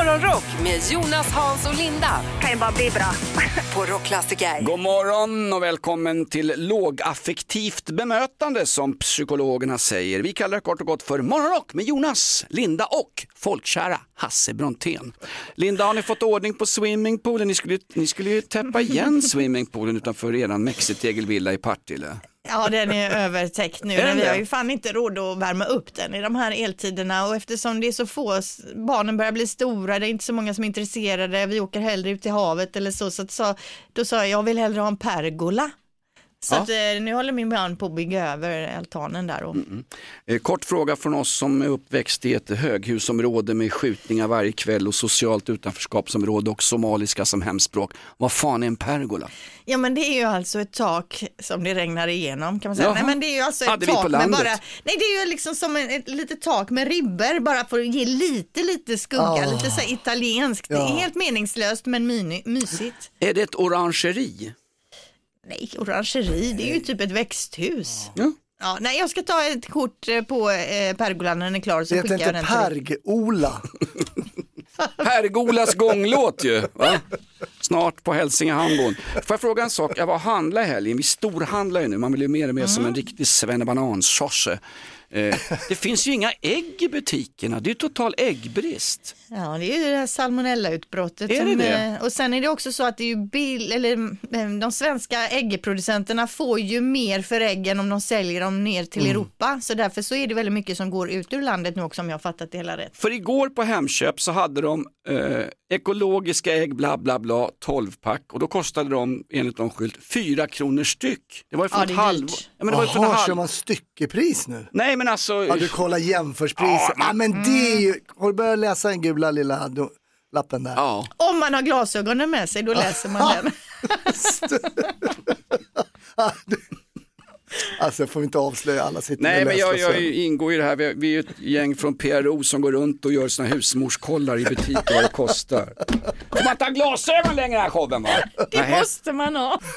Morgonrock med Jonas, Hans och Linda kan ju bara bli bra. på Rockklassiker. God morgon och välkommen till lågaffektivt bemötande som psykologerna säger. Vi kallar det kort och gott för Morgonrock med Jonas, Linda och folkkära Hasse Brontén. Linda, har ni fått ordning på swimmingpoolen? Ni skulle, ni skulle ju täppa igen swimmingpoolen utanför eran mexitegelvilla i Partille. Ja, den är övertäckt nu, men vi har ju fan inte råd att värma upp den i de här eltiderna. Och eftersom det är så få, barnen börjar bli stora, det är inte så många som är intresserade, vi åker hellre ut till havet eller så, så att sa, då sa jag, jag vill hellre ha en pergola. Så Ja. att, eh, nu håller min man på att bygga över altanen där. Och, Eh, Kort fråga från oss som är uppväxt i ett höghusområde med skjutningar varje kväll och socialt utanförskapsområde och somaliska som hemspråk. Vad fan är en pergola? Ja men det är ju alltså ett tak som det regnar igenom kan man säga. Jaha. Nej men det är ju alltså ett Hade tak med bara, nej det är ju liksom som ett, ett litet tak med ribbor bara för att ge lite lite skugga, lite så italienskt. Det är helt meningslöst men mini, mysigt. Är det ett orangeri? Nej, orangeri, det är ju typ ett växthus. Ja. Ja, nej, jag ska ta ett kort eh, på eh, pergolan när den är klar så Det skickar heter jag inte den pergola. Pergolas gånglåt ju. Va? Snart på Hälsingehamn. Får jag fråga en sak? Jag var och handlade i helgen. Vi storhandlar ju nu. Man vill ju mer och mer som en riktig svennebanansosse. Eh, det finns ju inga ägg i butikerna. Det är ju total äggbrist. Ja, det är ju det här salmonellautbrottet. Är det som, det? eh, Och sen är det också så att det är ju bil, eller, eh, de svenska äggproducenterna får ju mer för äggen om de säljer dem ner till Mm. Europa. Så därför så är det väldigt mycket som går ut ur landet nu också om jag har fattat det hela rätt. För igår på Hemköp så hade de eh, ekologiska ägg bla bla bla 12 pack och då kostade de enligt de skylt 4 kronor styck. Det var ju för Ja, ett det är halv... dyrt. Ja, men det var ju för en Jaha, kör halv... man styckepris nu? Nej men alltså... Ja, du kollar jämförspriser. Ja, Ja, men- men det är ju, har du börjat läsa den gula lilla do- lappen där? Ja. Om man har glasögonen med sig, då läser man den. Alltså får vi inte avslöja alla sitter Nej och men jag, jag och ingår i det här, vi, vi är ett gäng från PRO som går runt och gör såna husmorskollar i butiker vad det kostar. Får man inte ha glasögon längre i den här showen va? Det Nähä. måste man ha.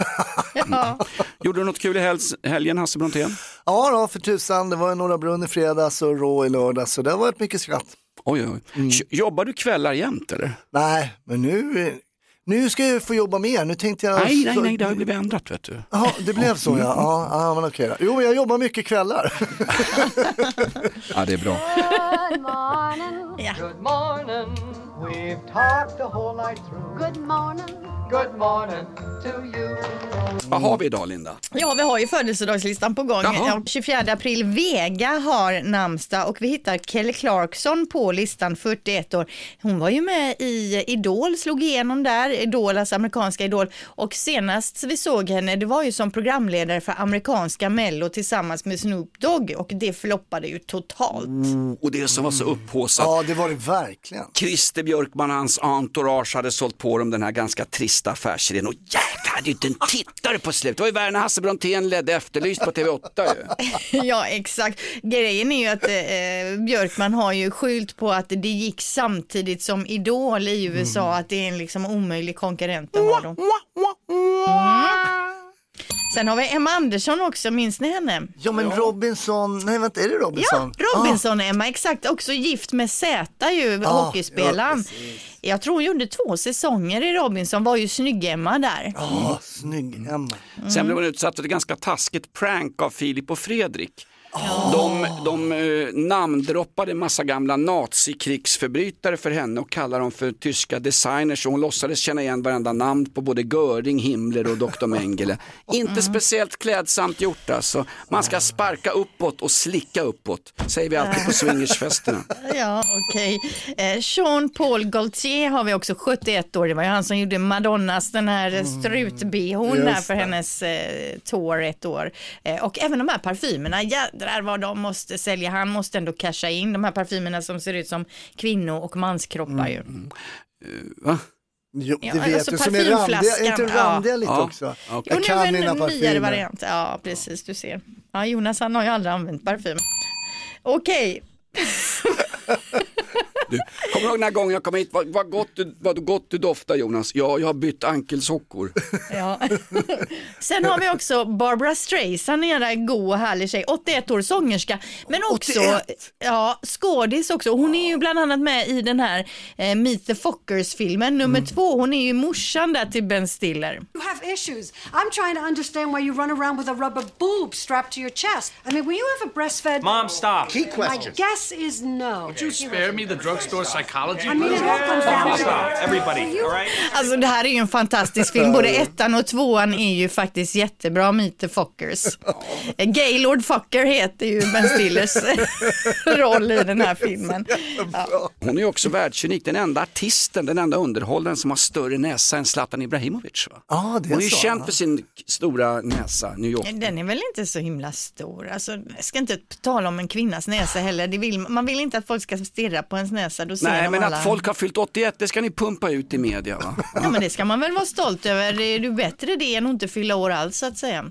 Ja. Gjorde du något kul i helgen Hasse Brontén? Ja då, för tusan, det var ju Norra Brunn i fredags och Rå i lördags så det har varit mycket skratt. Oj, oj. Mm. Jobbar du kvällar jämt eller? Nej, men nu, nu ska jag få jobba mer. Nu tänkte jag... Nej, nej, nej, det har blivit ändrat vet du. Ja, det blev så ja. Ja, ja men okej då. Jo, men jag jobbar mycket kvällar. Ja, det är bra. Good morning. Ja. Good morning. We've talked the whole night through. Good morning. Good morning to you. Vad har vi idag Linda? Ja, vi har ju födelsedagslistan på gång. Jaha. Ja, 24 april, Vega har namnsdag och vi hittar Kelly Clarkson på listan, 41 år. Hon var ju med i Idol, slog igenom där, Idol, alltså amerikanska Idol. Och senast vi såg henne, det var ju som programledare för amerikanska Mello tillsammans med Snoop Dogg och det floppade ju totalt. Och det som var så upphaussat. Ja, det var det verkligen. Christer Björkman och hans entourage hade sålt på dem den här ganska trista affärsidén och jäklar hade ju inte en tittare på slut. Det var ju värre när Hasse Brontén ledde Efterlyst på TV8 ju. Ja, exakt. Grejen är ju att eh, Björkman har ju skylt på att det gick samtidigt som Idol i USA, att det är en liksom omöjlig konkurrent att ha dem. Mm. Sen har vi Emma Andersson också, minns ni henne? Ja, men Robinson, nej vänta, är det Ja, Robinson? Robinson-Emma, exakt. Också gift med Zäta ju, Ah, hockeyspelaren. ja, jag tror hon gjorde två säsonger i Robinson, var ju snygg-Emma där. Ja, snygg Emma. Sen blev hon utsatt för ett ganska taskigt prank av Filip och Fredrik. De, de eh, namndroppade massa gamla nazikrigsförbrytare för henne och kallade dem för tyska designers och hon låtsades känna igen varenda namn på både Göring, Himmler och Dr. Mengele. Inte speciellt klädsamt gjort alltså. Man ska sparka uppåt och slicka uppåt, säger vi alltid på swingersfesterna. Ja, okej. Eh, Jean Paul Gaultier har vi också, 71 år. Det var ju han som gjorde Madonnas den här mm. strut-bhn där för hennes eh, tour ett år. Eh, och även de här parfymerna, jädrar vad de måste sälja. Han måste ändå casha in de här parfymerna som ser ut som kvinno och manskroppar ju. Va? Jo, Ja, det vet alltså du, som är randiga, är inte randiga ja. lite Ja, också? Jo, Jag nu kan är mina nyare parfymer. variant. Ja, precis, du ser. Ja, Jonas han har ju aldrig använt parfym. Okej. Du, kommer du ihåg den här gången jag kom hit, vad, vad, gott, du, vad gott du doftar Jonas? Ja, jag har bytt ankelsockor. Ja. Sen har vi också Barbara Streisand, en jävla god och härlig tjej, 81 år sångerska, men också 81? ja, skådis också. Hon är ju bland annat med i den här eh, Meet the Fockers-filmen, nummer Mm. två. Hon är ju morsan där till Ben Stiller. You have issues. I'm trying to understand why you run around with a rubber boob strapped to your chest. I mean, when you have a breastfed. Mom, stop. Key My question. guess is no. Spare me the drugstore psychology. I mean, it all comes down to Stop, everybody. All right. Alltså det här är ju en fantastisk film, både ettan och tvåan är ju faktiskt jättebra, Meet the Fockers. Gaylord Focker heter ju Ben Stillers roll i den här filmen. Hon är ju också världsunik, den enda artisten, den enda underhållaren som har större näsa än Zlatan Ibrahimovic. Va? Ja, det är Hon är ju så, känd ja. för sin stora näsa, New York. Den är väl inte så himla stor. Alltså, jag ska inte tala om en kvinnas näsa heller. Det vill, man vill inte att folk ska stirra på ens näsa. Då ser Nej, men alla... att folk har fyllt 81, det ska ni pumpa ut i media. Va? Ja, men det ska man väl vara stolt över. Det är ju bättre det än att inte fylla år alls så att säga.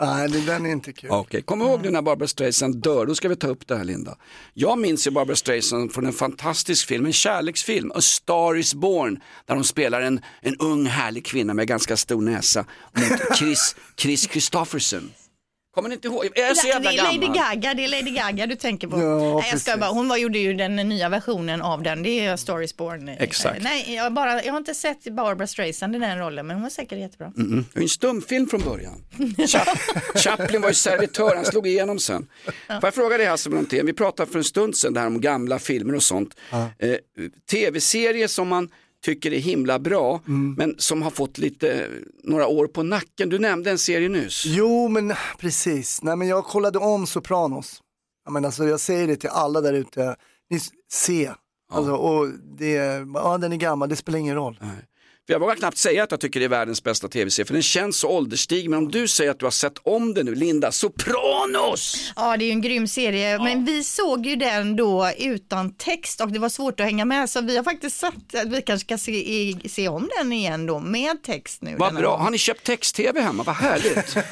Nej, det- den är inte kul. Okej, kom ihåg nu när Barbara Streisand dör, då ska vi ta upp det här Linda. Jag minns ju Barbara Streisand från en fantastisk film, en kärleksfilm, A Star Is Born, där hon spelar en, en ung härlig kvinna med ganska stor näsa mot Chris, Chris Christopherson. Kommer ni inte ihåg? Jag är så det jävla är Lady gammal. Gaga, det är Lady Gaga du tänker på. Ja, Nej, jag ska bara, hon var, gjorde ju den nya versionen av den, det är Is Born. Exakt. Nej, jag, bara, jag har inte sett Barbara Streisand i den rollen, men hon var säkert jättebra. Mm. Det var ju en stumfilm från början. Cha- Chaplin var ju servitör, han slog igenom sen. Får jag fråga dig Hasse Brontén, vi pratade för en stund sedan där om gamla filmer och sånt. Eh, Tv-serier som man tycker är himla bra, men som har fått lite, några år på nacken. Du nämnde en serie nyss. Jo, men precis. Nej, men jag kollade om Sopranos. Jag, menar, alltså, jag säger det till alla där ute. Ni s- se. Alltså, och det, ja, den är gammal, det spelar ingen roll. För jag vågar knappt säga att jag tycker det är världens bästa tv-serie, för den känns så ålderstig. Men om du säger att du har sett om den nu, Linda, Sopranos! Ja, det är ju en grym serie, men vi såg ju den då utan text och det var svårt att hänga med, så vi har faktiskt sagt att vi kanske ska se, i- se om den igen då med text nu. Vad bra, gång. har ni köpt text-tv hemma? Vad härligt.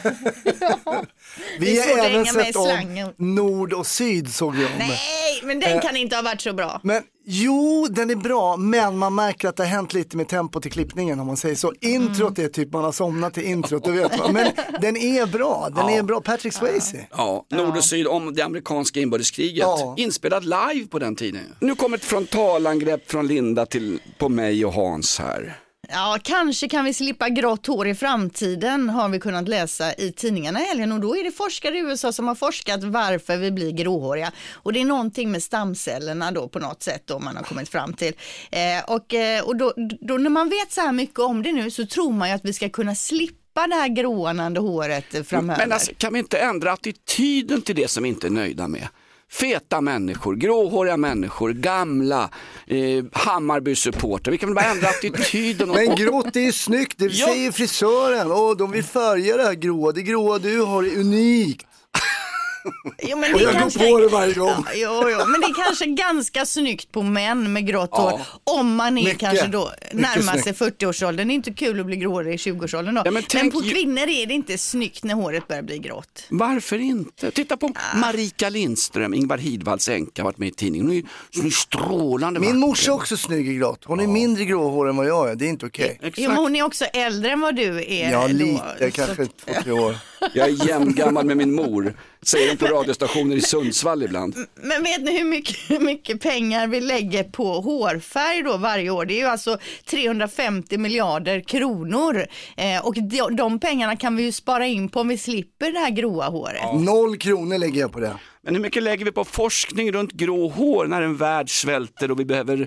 Det Vi har även sett om. Nord och Syd såg vi om. Nej, men den kan inte ha varit så bra. Men jo, den är bra, men man märker att det har hänt lite med tempot i klippningen om man säger så. Introt är typ, man har somnat till introt, du vet. Men den är bra, den är bra. Patrick Swayze. Ja, Nord och Syd om det amerikanska inbördeskriget. Ja. Inspelad live på den tiden. Nu kommer ett frontalangrepp från Linda till, på mig och Hans här. Ja, kanske kan vi slippa grått hår i framtiden har vi kunnat läsa i tidningarna i helgen och då är det forskare i USA som har forskat varför vi blir gråhåriga och det är någonting med stamcellerna då på något sätt då man har kommit fram till. Eh, och eh, och då, då när man vet så här mycket om det nu så tror man ju att vi ska kunna slippa det här grånande håret framöver. Men alltså, kan vi inte ändra attityden till det som vi inte är nöjda med? Feta människor, gråhåriga människor, gamla, eh, Hammarby-supportrar. Vi kan väl bara ändra attityden. Och, Men grått är ju snyggt, det Ja. säger frisören. Och de vill färga det här gråa. Det gråa du har är unikt. Jo, men Och det jag går kanske- på det varje gång. Ja, jo, jo, men det är kanske ganska snyggt på män med grått hår. Om man är Mycket. kanske då närmar sig snyggt. 40-årsåldern. Det är inte kul att bli gråhårig i 20-årsåldern då. Ja, men men, tänk på ju- kvinnor är det inte snyggt när håret börjar bli grått. Varför inte? Titta på Marika Lindström, Ingvar Hidvalls änka, har varit med i tidningen. Hon är, hon är strålande Min morsa är också snygg i grått. Hon är mindre gråhårig än vad jag är, det är inte okej. Jo, men hon är också äldre än vad du är. Ja, då, lite, så- kanske två, tre år. Jag är jämngammal med min mor, säger de på radiostationer i Sundsvall ibland. Men vet ni hur mycket, hur mycket pengar vi lägger på hårfärg då varje år? Det är ju alltså 350 miljarder kronor. Eh, och de, de pengarna kan vi ju spara in på om vi slipper det här gråa håret. Noll kronor lägger jag på det. Men hur mycket lägger vi på forskning runt grå hår när en värld svälter och vi behöver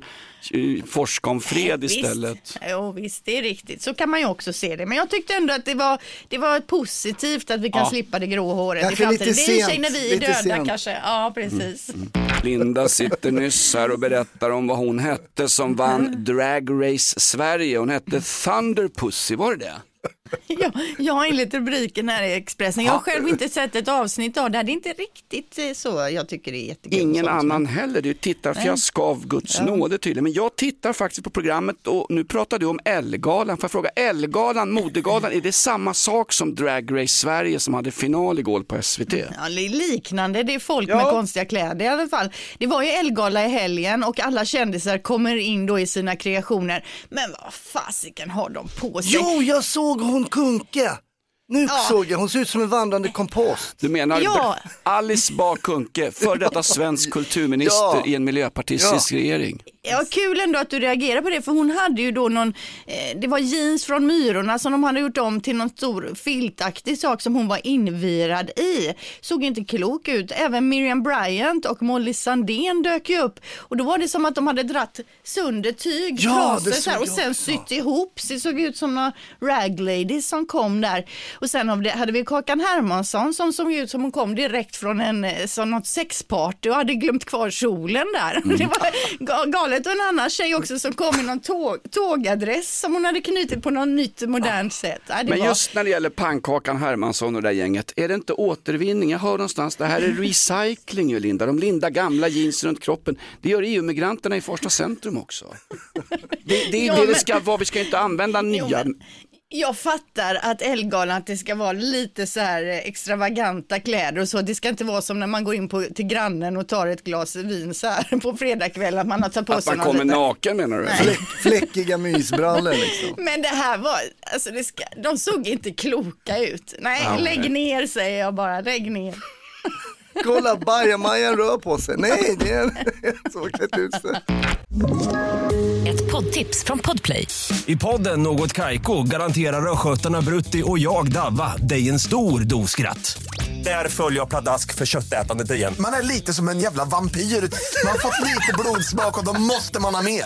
eh, forska om fred istället? Visst, jo, visst, det är riktigt. Så kan man ju också se det. Men jag tyckte ändå att det var, det var positivt att vi kan Ja. slippa det grå håret i Kanske framtiden. lite det är i sent, när vi är döda sent. Mm. kanske. Ja, precis. Linda sitter nyss här och berättar om vad hon hette som vann Drag Race Sverige. Hon hette Thunder Pussy, var det det? Ja, jag har enligt rubriken här i Expressen. Jag har själv inte sett ett avsnitt av det. Det är inte riktigt eh, så. Jag tycker det är jättekul. Ingen annan heller, det är ett tittarfiasko av Guds nåde tydligen. Men jag tittar faktiskt på programmet och nu pratar du om Ellegalan. Får jag fråga, Ellegalan, modegalan, är det samma sak som Drag Race Sverige som hade final igår på SVT? Ja, det är liknande, det är folk Ja. med konstiga kläder i alla fall. Det var ju Elgala i helgen och alla kändisar kommer in då i sina kreationer. Men vad fasiken har de på sig? Jo, jag såg hon Kunke. Nu Ja. såg jag, hon ser ut som en vandrande kompost. Du menar Ja. Alice Bah Kuhnke, före detta svensk kulturminister Ja. i en miljöpartistisk regering. Ja, kul ändå att du reagerar på det, för hon hade ju då någon, eh, det var jeans från Myrorna som de hade gjort om till någon stor filtaktig sak som hon var invirad i. Såg inte klok ut. Även Miriam Bryant och Molly Sandén dök ju upp och då var det som att de hade dratt sönder tyg, Ja, det så här, och sen sytt ihop. Så det såg ut som några rag ladies som kom där. Och sen hade- vi Kakan Hermansson som såg ut som hon kom direkt från en, eh, som något sexparty och hade glömt kvar kjolen där. Mm. Det var ga- galet. Och en annan tjej också som kom i någon tåg, tågadress som hon hade knutit på något nytt modernt sätt. Ja, det Men var... just när det gäller pannkakan Hermansson och det där gänget, är det inte återvinning? Jag hör någonstans, det här är recycling ju Linda. De lindar gamla jeans runt kroppen. Det gör EU-migranterna i Farsta centrum också. Det, det är Ja, det det men- ska vara, vi ska inte använda Jo, nya. men Jag fattar att Elgalan att det ska vara lite så här eh, extravaganta kläder och så. Det ska inte vara som när man går in på, till grannen och tar ett glas vin så här på fredagkväll att man har tagit på Att sig man någon kommer liten- naken menar du? Fläck, fläckiga mysbrallor liksom. Men det här var, alltså det ska, de såg inte kloka ut. Nej, lägg ner säger jag bara, lägg ner. Kolla, bajamajan rör på sig. Nej, det är en som klätt ut sig. Ett poddtips från Podplay. I podden Något Kaiko garanterar östgötarna Brutti och jag, Davva, dig en stor dos skratt. Där följer jag pladask för köttätandet igen. Man är lite som en jävla vampyr. Man har fått lite blodsmak och då måste man ha mer.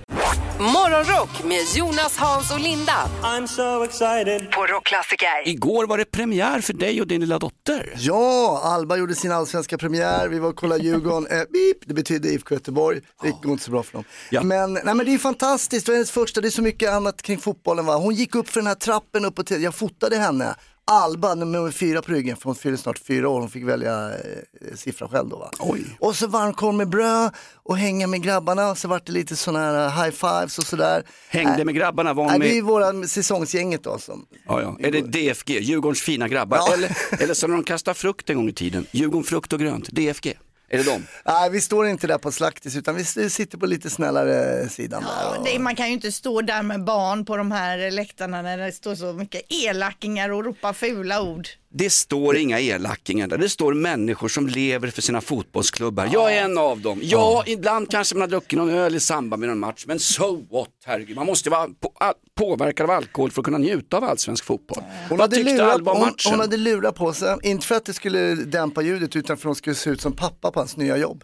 Morgonrock med Jonas, Hans och Linda. I'm so excited. På Rockklassiker. Igår var det premiär för dig och din lilla dotter. Ja, Alba gjorde sin allsvenska premiär, vi var och kollade Djurgården, eh, beep, det betyder IFK Göteborg, det gick inte så bra för dem. Ja. Men, nej, men det är fantastiskt, det var hennes första, det är så mycket annat kring fotbollen va. Hon gick upp för den här trappen upp och till, jag fotade henne. Alba, nummer fyra på ryggen, för hon fyller snart fyra år, hon fick välja eh, siffra själv då va. Oj. Och så varmkorv med bröd och hänga med grabbarna, så vart det lite sådana här eh, high fives och sådär. Hängde med grabbarna, var Nej, hon det är med... våra säsongsgänget då som Ja, ja. Är det DFG, Djurgårdens fina grabbar? Ja. Eller, eller så när de kastar frukt en gång i tiden, Djurgården frukt och grönt, DFG. Är det dem? Nej, vi står inte där på slaktis utan vi sitter på lite snällare sidan där. och- Det, man kan ju inte stå där med barn på de här läktarna när det står så mycket elackingar och ropa fula ord. Det står inga elackingar där, det står människor som lever för sina fotbollsklubbar. Jag är en av dem. Ja, ibland kanske man har druckit någon öl i samband med någon match, men so what, herregud. Man måste vara på, all, påverkad av alkohol för att kunna njuta av allsvensk fotboll. Hon Vad hade, tyckte lurat, Alba om hon, matchen? hon hade lurat på sig, inte för att det skulle dämpa ljudet utan för att hon skulle se ut som pappa på hans nya jobb.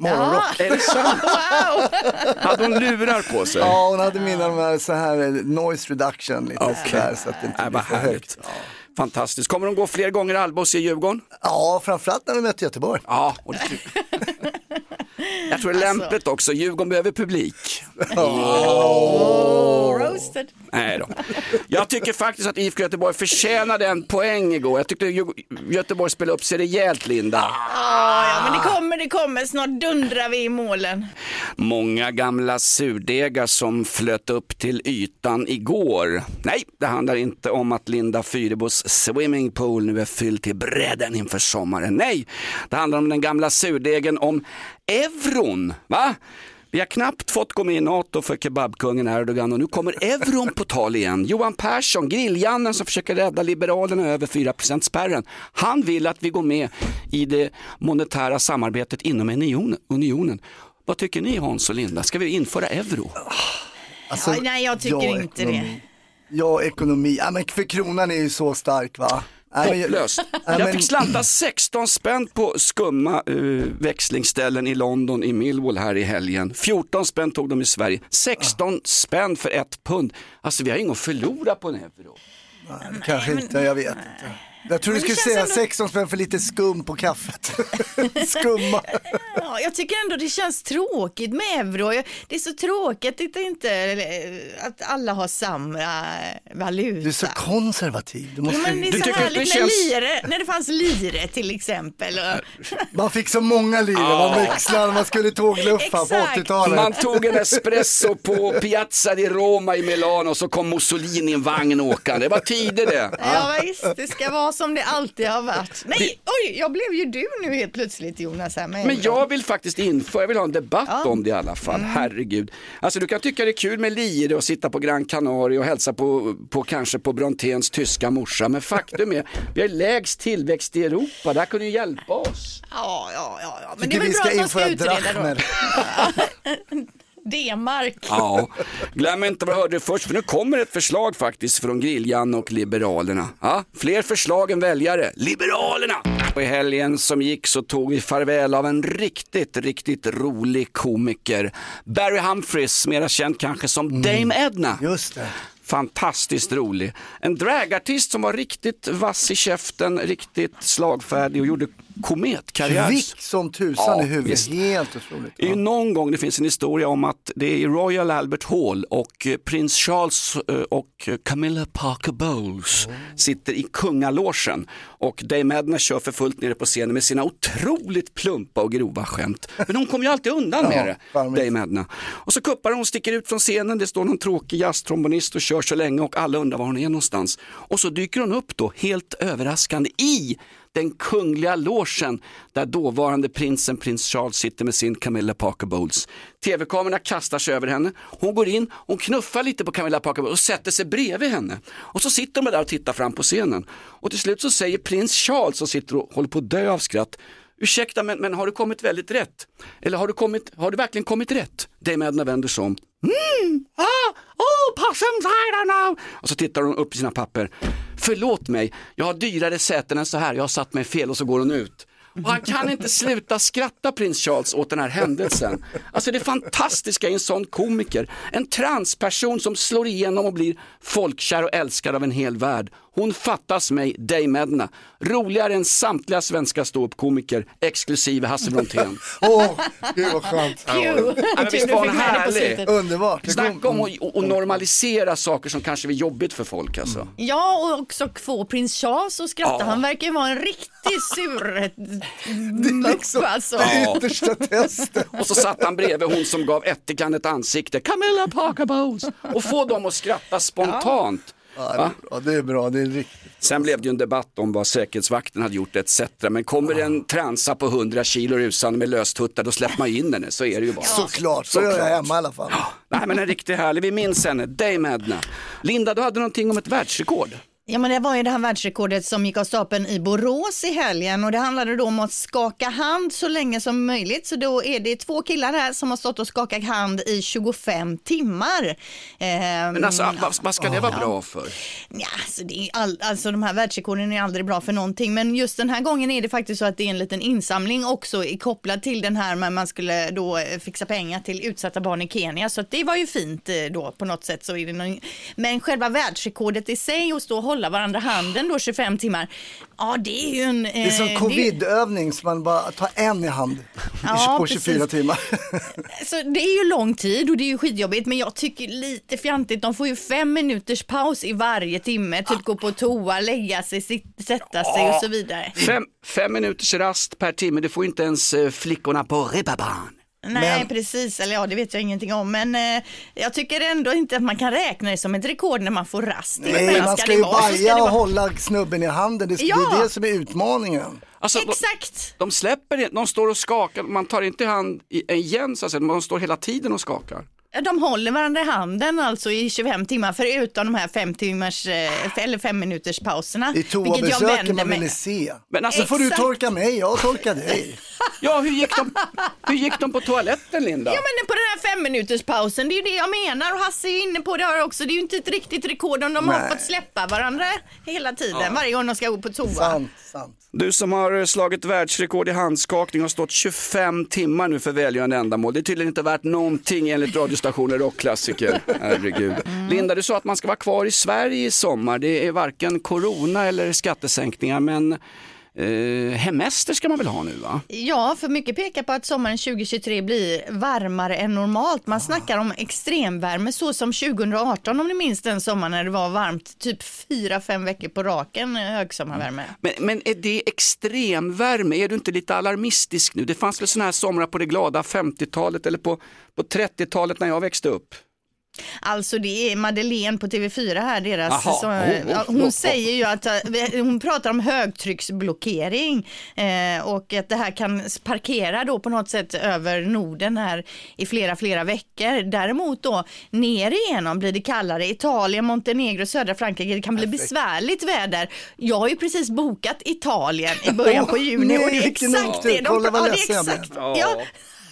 Morgonrock. Är det sant? Wow! Hade hon lurar på sig? Ja, hon hade mina de här, så här noise reduction lite Okej. sådär så att det inte Äh, blir för härligt. högt. Fantastiskt. Kommer de gå fler gånger Alba och se Djurgården? Ja, framförallt när vi mötte Göteborg. Ja, och det Jag tror det är lämpligt också, Djurgården behöver publik. Oh, roasted. Nej då. Jag tycker faktiskt att IFK Göteborg förtjänade en poäng igår. Jag tyckte Göteborg spelade upp sig rejält, Linda. Ja, ja, men det kommer, det kommer. Snart dundrar vi i målen. Många gamla surdegar som flöt upp till ytan igår. Nej, det handlar inte om att Linda Fyrebos swimmingpool nu är fylld till bredden inför sommaren. Nej, det handlar om den gamla surdegen om euron. Va? Vi har knappt fått gå med i NATO för kebabkungen Erdogan och nu kommer euron på tal igen. Johan Persson, grilljannen som försöker rädda Liberalerna över 4 spärren. Han vill att vi går med i det monetära samarbetet inom unionen. Vad tycker ni Hans och Linda? Ska vi införa euro? Alltså, Ja, nej, jag tycker ja, inte ekonomi. Ja, ekonomi. Ja, men för kronan är ju så stark va? Nej, Jag fick slanta 16 spänn på skumma uh, växlingsställen i London, i Millwall här i helgen. 14 spänn tog de i Sverige. 16 spänn för ett pund. Alltså vi har inget att förlora på en euro. Nej, kanske inte, jag vet inte. Jag tror du skulle säga ändå- 16 spänn för lite skum på kaffet. Skumma. Ja, jag tycker ändå det känns tråkigt med euro. Det är så tråkigt att, inte, att alla har samma valuta. Du är så konservativ. Du måste... Jo, men det är Du så tycker härligt inte det känns- lire, när det fanns lire till exempel. Man fick så många liv, man växlade man skulle tågluffa på Exakt. 80-talet. Man tog en espresso på Piazza di Roma i Milano och så kom Mussolini i en vagn åkande. Det var tider det. ja visst, det ska vara som det alltid har varit. Nej, oj, jag blev ju du nu helt plötsligt Jonas. Här med Men jag vill faktiskt införa, jag vill ha en debatt Ja. om det i alla fall, Mm. herregud. Alltså du kan tycka det är kul med lire och sitta på Gran Canaria och hälsa på, på kanske på Bronténs tyska morsa, men faktum är, vi har lägst tillväxt i Europa, det här kunde ju hjälpa oss. Ja, ja, ja, ja. men det Tycker är väl vi bra ska att de ska införa utreda då. D-mark. Ja, glöm inte vad du hörde först, för nu kommer ett förslag faktiskt från Griljan och Liberalerna. Ja, fler förslag än väljare, Liberalerna! Och i helgen som gick så tog vi farväl av en riktigt, riktigt rolig komiker. Barry Humphries, mera känd kanske som Dame Edna. Just det. Fantastiskt rolig. En dragartist som var riktigt vass i käften, riktigt slagfärdig och gjorde kometkarriär. Kvick som tusan Ja, i huvudet, visst. helt otroligt. Ju någon gång det finns en historia om att det är i Royal Albert Hall och eh, prins Charles eh, och Camilla Parker Bowles sitter i kungalogen och Dame Edna kör för fullt nere på scenen med sina otroligt plumpa och grova skämt. Men hon kommer ju alltid undan med det, charmigt. Dame Edna. Och så kuppar hon, sticker ut från scenen, det står någon tråkig jazztrombonist och kör så länge och alla undrar var hon är någonstans. Och så dyker hon upp då, helt överraskande, i den kungliga logen där dåvarande prinsen, prins Charles, sitter med sin Camilla Parker Bowles. Tv-kamerorna kastar sig över henne, hon går in, hon knuffar lite på Camilla Parker Bowles och sätter sig bredvid henne. Och så sitter de där och tittar fram på scenen. Och till slut så säger prins Charles som sitter och håller på att dö av skratt, ursäkta men, men har du kommit väldigt rätt? Eller har du, kommit, har du verkligen kommit rätt? Dame Edna vänder sig om. Mm, ah, oh, possums, I don't know. Och så tittar hon upp i sina papper. Förlåt mig, jag har dyrare säten än så här, jag har satt mig fel och så går hon ut. Och han kan inte sluta skratta prins Charles åt den här händelsen. Alltså det fantastiska i en sån komiker, en transperson som slår igenom och blir folkkär och älskad av en hel värld. Hon fattas mig, Dame Edna. Roligare än samtliga svenska ståuppkomiker, exklusive Hasse Brontén. Åh, gud vad skönt. Ja, visst var hon härlig? Underbart. Snacka om att normalisera saker som kanske är jobbigt för folk alltså. Ja, och också få prins Charles att skratta. Ja. Han verkar ju vara en riktig surmupp alltså. Ja. Yttersta testet. Och så satt han bredvid hon som gav ättikan ett ansikte, Camilla Parker Bowles. Och få dem att skratta spontant. Va? Ja, det är bra, det är riktigt. Sen blev det ju en debatt om vad säkerhetsvakten hade gjort etc. Men kommer det en transa på 100 kilo rusande med löstuttar då släpper man in henne, så är det ju bara. Såklart, så gör jag Såklart. hemma i alla fall. Nej men en riktigt härlig, vi minns henne, Dame Edna. Linda, du hade någonting om ett världsrekord. Ja men det var ju det här världsrekordet som gick av stapeln i Borås i helgen och det handlade då om att skaka hand så länge som möjligt. Så då är det två killar här som har stått och skakat hand i 25 timmar. Ehm, Men alltså, vad, vad ska det vara bra för? Ja, alltså, det är all, alltså de här världsrekorden är aldrig bra för någonting, men just den här gången är det faktiskt så att det är en liten insamling också kopplad till den här, men man skulle då eh, fixa pengar till utsatta barn i Kenya, så att det var ju fint eh, då på något sätt. Så är det någon, men själva världsrekordet i sig och stå och hålla varandra handen då 25 timmar, ja det är ju en... Det är som eh, covidövning som man bara tar en i hand Ja, på 24 precis. timmar. Så det är ju lång tid och det är ju skitjobbigt men jag tycker lite fjantigt. De får ju fem minuters paus i varje timme. Typ gå på toa, lägga sig, sätta sig och så vidare. Fem, fem minuters rast per timme, det får inte ens eh, flickorna på Reeperbahn. Nej Men- precis, eller ja det vet jag ingenting om men eh, jag tycker ändå inte att man kan räkna det som ett rekord när man får rast. Nej, Men man ska ska det ju vara så ska baja och vara. hålla snubben i handen. Det, Ja. det är det som är utmaningen. Alltså, de, Exakt! de släpper det, de står och skakar, man tar inte hand i- igen så att säga, man står hela tiden och skakar. De håller varandra i handen alltså i 25 timmar förutom de här fem timmars eh, eller fem minuters pauserna. Det är toabesöken man ville se. Men alltså, Så får du torka mig, jag torkar dig. Ja, hur gick de, hur gick de på toaletten Linda? Ja men på den här fem minuters pausen, det är ju det jag menar och Hasse är inne på det här också. Det är ju inte ett riktigt rekord om de har Nej. fått släppa varandra hela tiden, varje gång de ska gå på toa. Sant, sant. Du som har eh, slagit världsrekord i handskakning har stått 25 timmar nu för välgörande ändamål. Det är tydligen inte värt någonting enligt radiostationer rockklassiker. Herregud. Linda, du sa att man ska vara kvar i Sverige i sommar. Det är varken corona eller skattesänkningar, men eh, hemester ska man väl ha nu va? Ja, för mycket pekar på att sommaren 2023 blir varmare än normalt. Man snackar om extremvärme så som 2018 om ni minns den sommaren när det var varmt typ 4-5 veckor på raken eh, högsommarvärme. Men, men är det extremvärme? Är du inte lite alarmistisk nu? Det fanns väl sådana här somrar på det glada 50-talet eller på, på 30-talet när jag växte upp? Alltså det är Madeleine på TV4 här, deras, Jaha. så, Oh, oh, ja, oh, hon oh. säger ju att, eh, hon pratar om högtrycksblockering eh, och att det här kan parkera då på något sätt över Norden här i flera, flera veckor. Däremot då ner igenom blir det kallare, Italien, Montenegro, södra Frankrike, det kan bli besvärligt väder. Jag har ju precis bokat Italien i början på juni och det är Nej, exakt otur. det de ja, det är exakt, ja,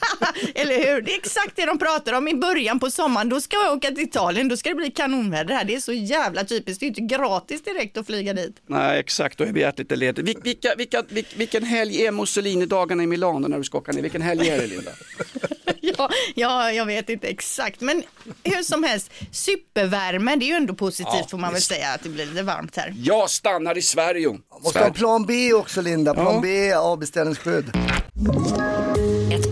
eller hur? Det är exakt det de pratar om i början på sommaren. Då ska jag åka till Italien, då ska det bli kanonväder här. Det är så jävla typiskt. Det är inte gratis direkt att flyga dit. Nej, exakt, då är vi lite ledigt. Vil- Vilka, vilka, vil- vilken helg är Mussolini-dagarna i Milano när du ska åka ner? Vilken helg är det Linda? Ja, ja, jag vet inte exakt, men hur som helst, supervärme, det är ju ändå positivt Ja, får man väl säga att det blir lite varmt här. Jag stannar i Sverige. Måste ha plan B också Linda, plan Ja. B, avbeställningsskydd.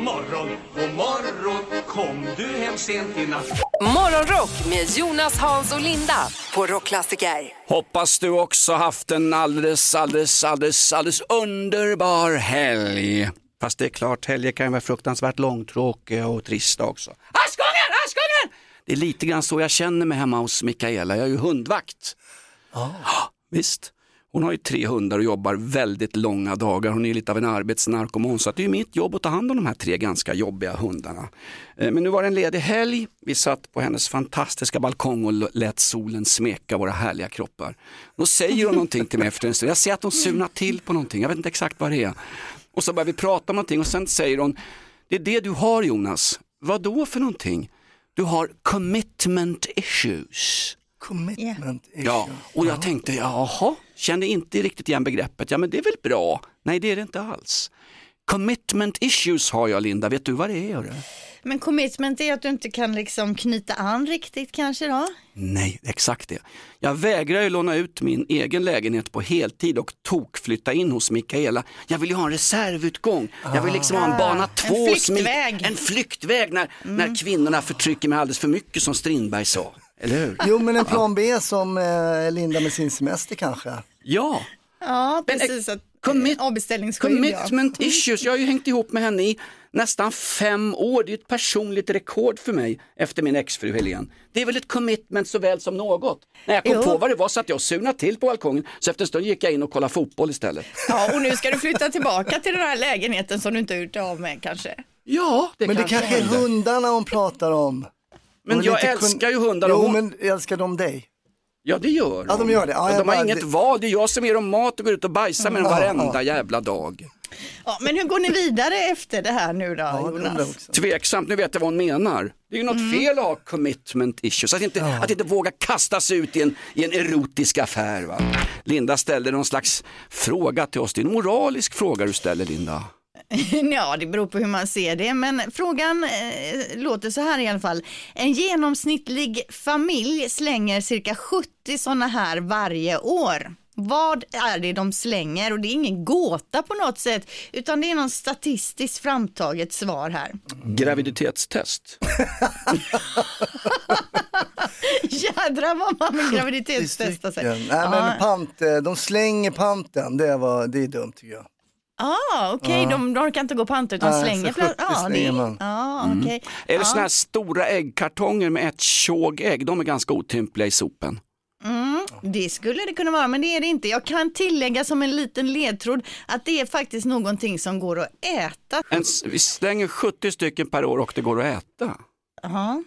morgon, god morgon, kom du hem sent i natt? Morgonrock med Jonas, Hans och Linda på Rockklassiker. Hoppas du också haft en alldeles, alldeles, alldeles, alldeles underbar helg. Fast det är klart, helger kan ju vara fruktansvärt långtråkiga och trista också. Askungen, Askungen! Det är lite grann så jag känner mig hemma hos Mikaela. Jag är ju hundvakt. Ja, visst. Hon har ju tre hundar och jobbar väldigt långa dagar. Hon är lite av en arbetsnarkoman så att det är mitt jobb att ta hand om de här tre ganska jobbiga hundarna. Eh, men nu var det en ledig helg. Vi satt på hennes fantastiska balkong och lät solen smeka våra härliga kroppar. Då säger hon någonting till mig efter en stund. Jag ser att hon surnar till på någonting. Jag vet inte exakt vad det är. Och så börjar vi prata om någonting och sen säger hon, det är det du har Jonas. Vad då för någonting? Du har commitment issues. Commitment issue. Ja, och jag tänkte, jaha, kände inte riktigt igen begreppet. Ja, men det är väl bra? Nej, det är det inte alls. Commitment issues har jag, Linda. Vet du vad det är? Hörru? Men commitment är att du inte kan liksom knyta an riktigt kanske då? Nej, exakt det. Jag vägrar ju låna ut min egen lägenhet på heltid och tokflytta in hos Mikaela. Jag vill ju ha en reservutgång. Jag vill liksom ha en bana två. En flyktväg. En flyktväg när, när kvinnorna förtrycker mig alldeles för mycket som Strindberg sa. Eller hur? Jo men en plan B som eh, Linda med sin semester kanske. Ja, Ja, eh, precis. Att, commit- avbeställningsskydd, Commitment ja. issues, jag har ju hängt ihop med henne i nästan fem år. Det är ett personligt rekord för mig efter min exfru Helene. Det är väl ett commitment såväl som något. När jag kom Jo. på vad det var satt jag och surnade till på balkongen så efter en stund gick jag in och kollade fotboll istället. Ja, och nu ska du flytta tillbaka till den här lägenheten som du inte har gjort av med kanske. Ja, det Men det kanske kanske är hundarna hon pratar om. Men jag kun- älskar ju hundar och Jo hon- men älskar de dig? Ja det gör Ja, de gör det. Ja, de har bara- inget val, det är jag som ger dem mat och går ut och bajsar med dem Ja, varenda ja. jävla dag. Ja, men hur går ni vidare efter det här nu då, Ja, Jonas? Tveksamt, nu vet jag vad hon menar. Det är ju något Mm. fel att ha commitment issues, att inte, att inte våga kasta sig ut i en, i en erotisk affär. Va? Linda ställde någon slags fråga till oss, det är en moralisk fråga du ställer Linda. Ja, det beror på hur man ser det, men frågan eh, låter så här i alla fall. En genomsnittlig familj slänger cirka 70 sådana här varje år. Vad är det de slänger? Och det är ingen gåta på något sätt, utan det är någon statistiskt framtaget svar här. Graviditetstest. Jädrar vad man vill graviditetstesta sig. Nej men pant, eh, de slänger panten, det, var, det är dumt tycker jag. Ah, okej, de, de orkar inte gå panta utan Nej, slänger. så 70 ja, det, slänger man. ja, okej. Eller Ja. sådana här stora äggkartonger med ett tjog ägg, de är ganska otympliga i sopen. Mm, det skulle det kunna vara, men det är det inte. Jag kan tillägga som en liten ledtråd att det är faktiskt någonting som går att äta. En, vi slänger 70 stycken per år och det går att äta. Aha.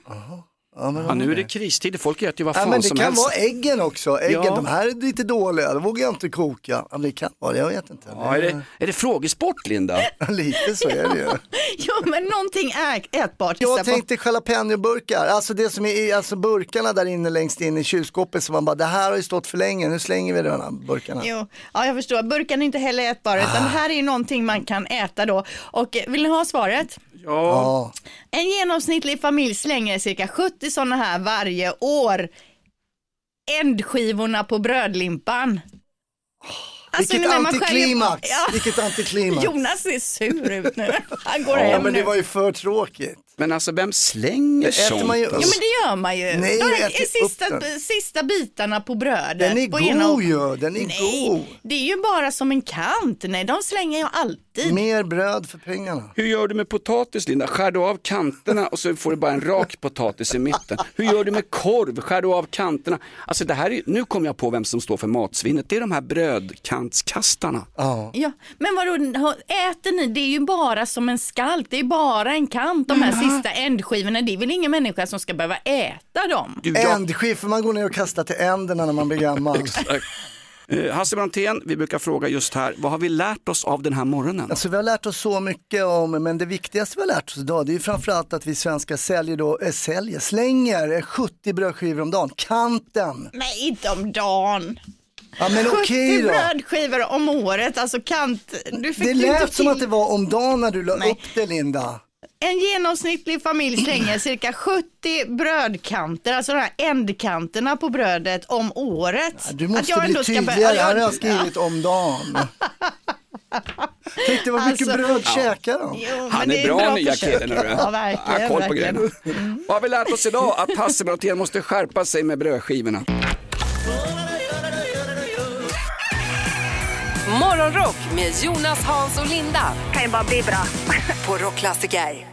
Ja, men, Ja, nu är det kristider, folk äter ju vad Ja, fan men det som kan helst. vara äggen också. Äggen, Ja. de här är lite dåliga, de vågar jag inte koka. Ja, det kan vara, jag vet inte. Ja, är, det, är det frågesport Linda? Lite så är det ju. Ja, men någonting är ätbart. Jag tänkte jalapeno-burkar, alltså det som är i alltså burkarna där inne längst in i kylskåpet som man bara, det här har ju stått för länge, nu slänger vi de här burkarna. Jo, ja, jag förstår. Burken är inte heller ätbar, utan det här är ju någonting man kan äta då. Och eh, vill ni ha svaret? Ja. En genomsnittlig familj slänger cirka 70 sådana här varje år. Ändskivorna på brödlimpan. Alltså, Vilket antiklimax! Ja. Vilket antiklimax! Jonas ser sur ut nu. Han går Ja, hem men det nu. var ju för tråkigt. Men alltså vem slänger sånt? man ju- Ja men det gör man ju. Nej, De jag är sista, sista bitarna på brödet. Den är på ena god ju, den är Nej, god. det är ju bara som en kant. Nej, de slänger jag alltid. Mer bröd för pengarna. Hur gör du med potatis Linda? Skär du av kanterna och så får du bara en rak potatis i mitten. Hur gör du med korv? Skär du av kanterna? Alltså det här är, nu kommer jag på vem som står för matsvinnet. Det är de här brödkantskastarna. Ja. Ja, men vadå, äter ni? Det är ju bara som en skalk. Det är bara en kant, de här sista ändskivorna. Det är väl ingen människa som ska behöva äta dem? Du, jag, Ändskiv, för man går ner och kastar till änderna när man blir gammal. eh, Hasse Brontén, vi brukar fråga just här, vad har vi lärt oss av den här morgonen? Alltså vi har lärt oss så mycket om, men det viktigaste vi har lärt oss idag det är ju framförallt att vi svenskar säljer då, äh, säljer, slänger eh, 70 brödskivor om dagen. Kanten! Nej, inte om dagen. Ja men 70 okej då. brödskivor om året, alltså kant. Du fick Det ju inte lät som till- att det var om dagen när du la Nej. upp det Linda. En genomsnittlig familj slänger cirka 70 brödkanter, alltså de här ändkanterna på brödet om året. Du Att måste jag bli ska tydligare, Ja, här har jag- jag skrivit om dagen. Tänk dig vad mycket Alltså- bröd käkar de. Jo, Han det är bra, nya försök. killen. Ja, verkligen. Har koll på verkligen. grejerna. Vad har vi lärt oss idag? Att Hasse Brontén måste skärpa sig med brödskivorna. Morgonrock med Jonas, Hans och Linda. Kan ju bara bli bra. På Rockklassiker.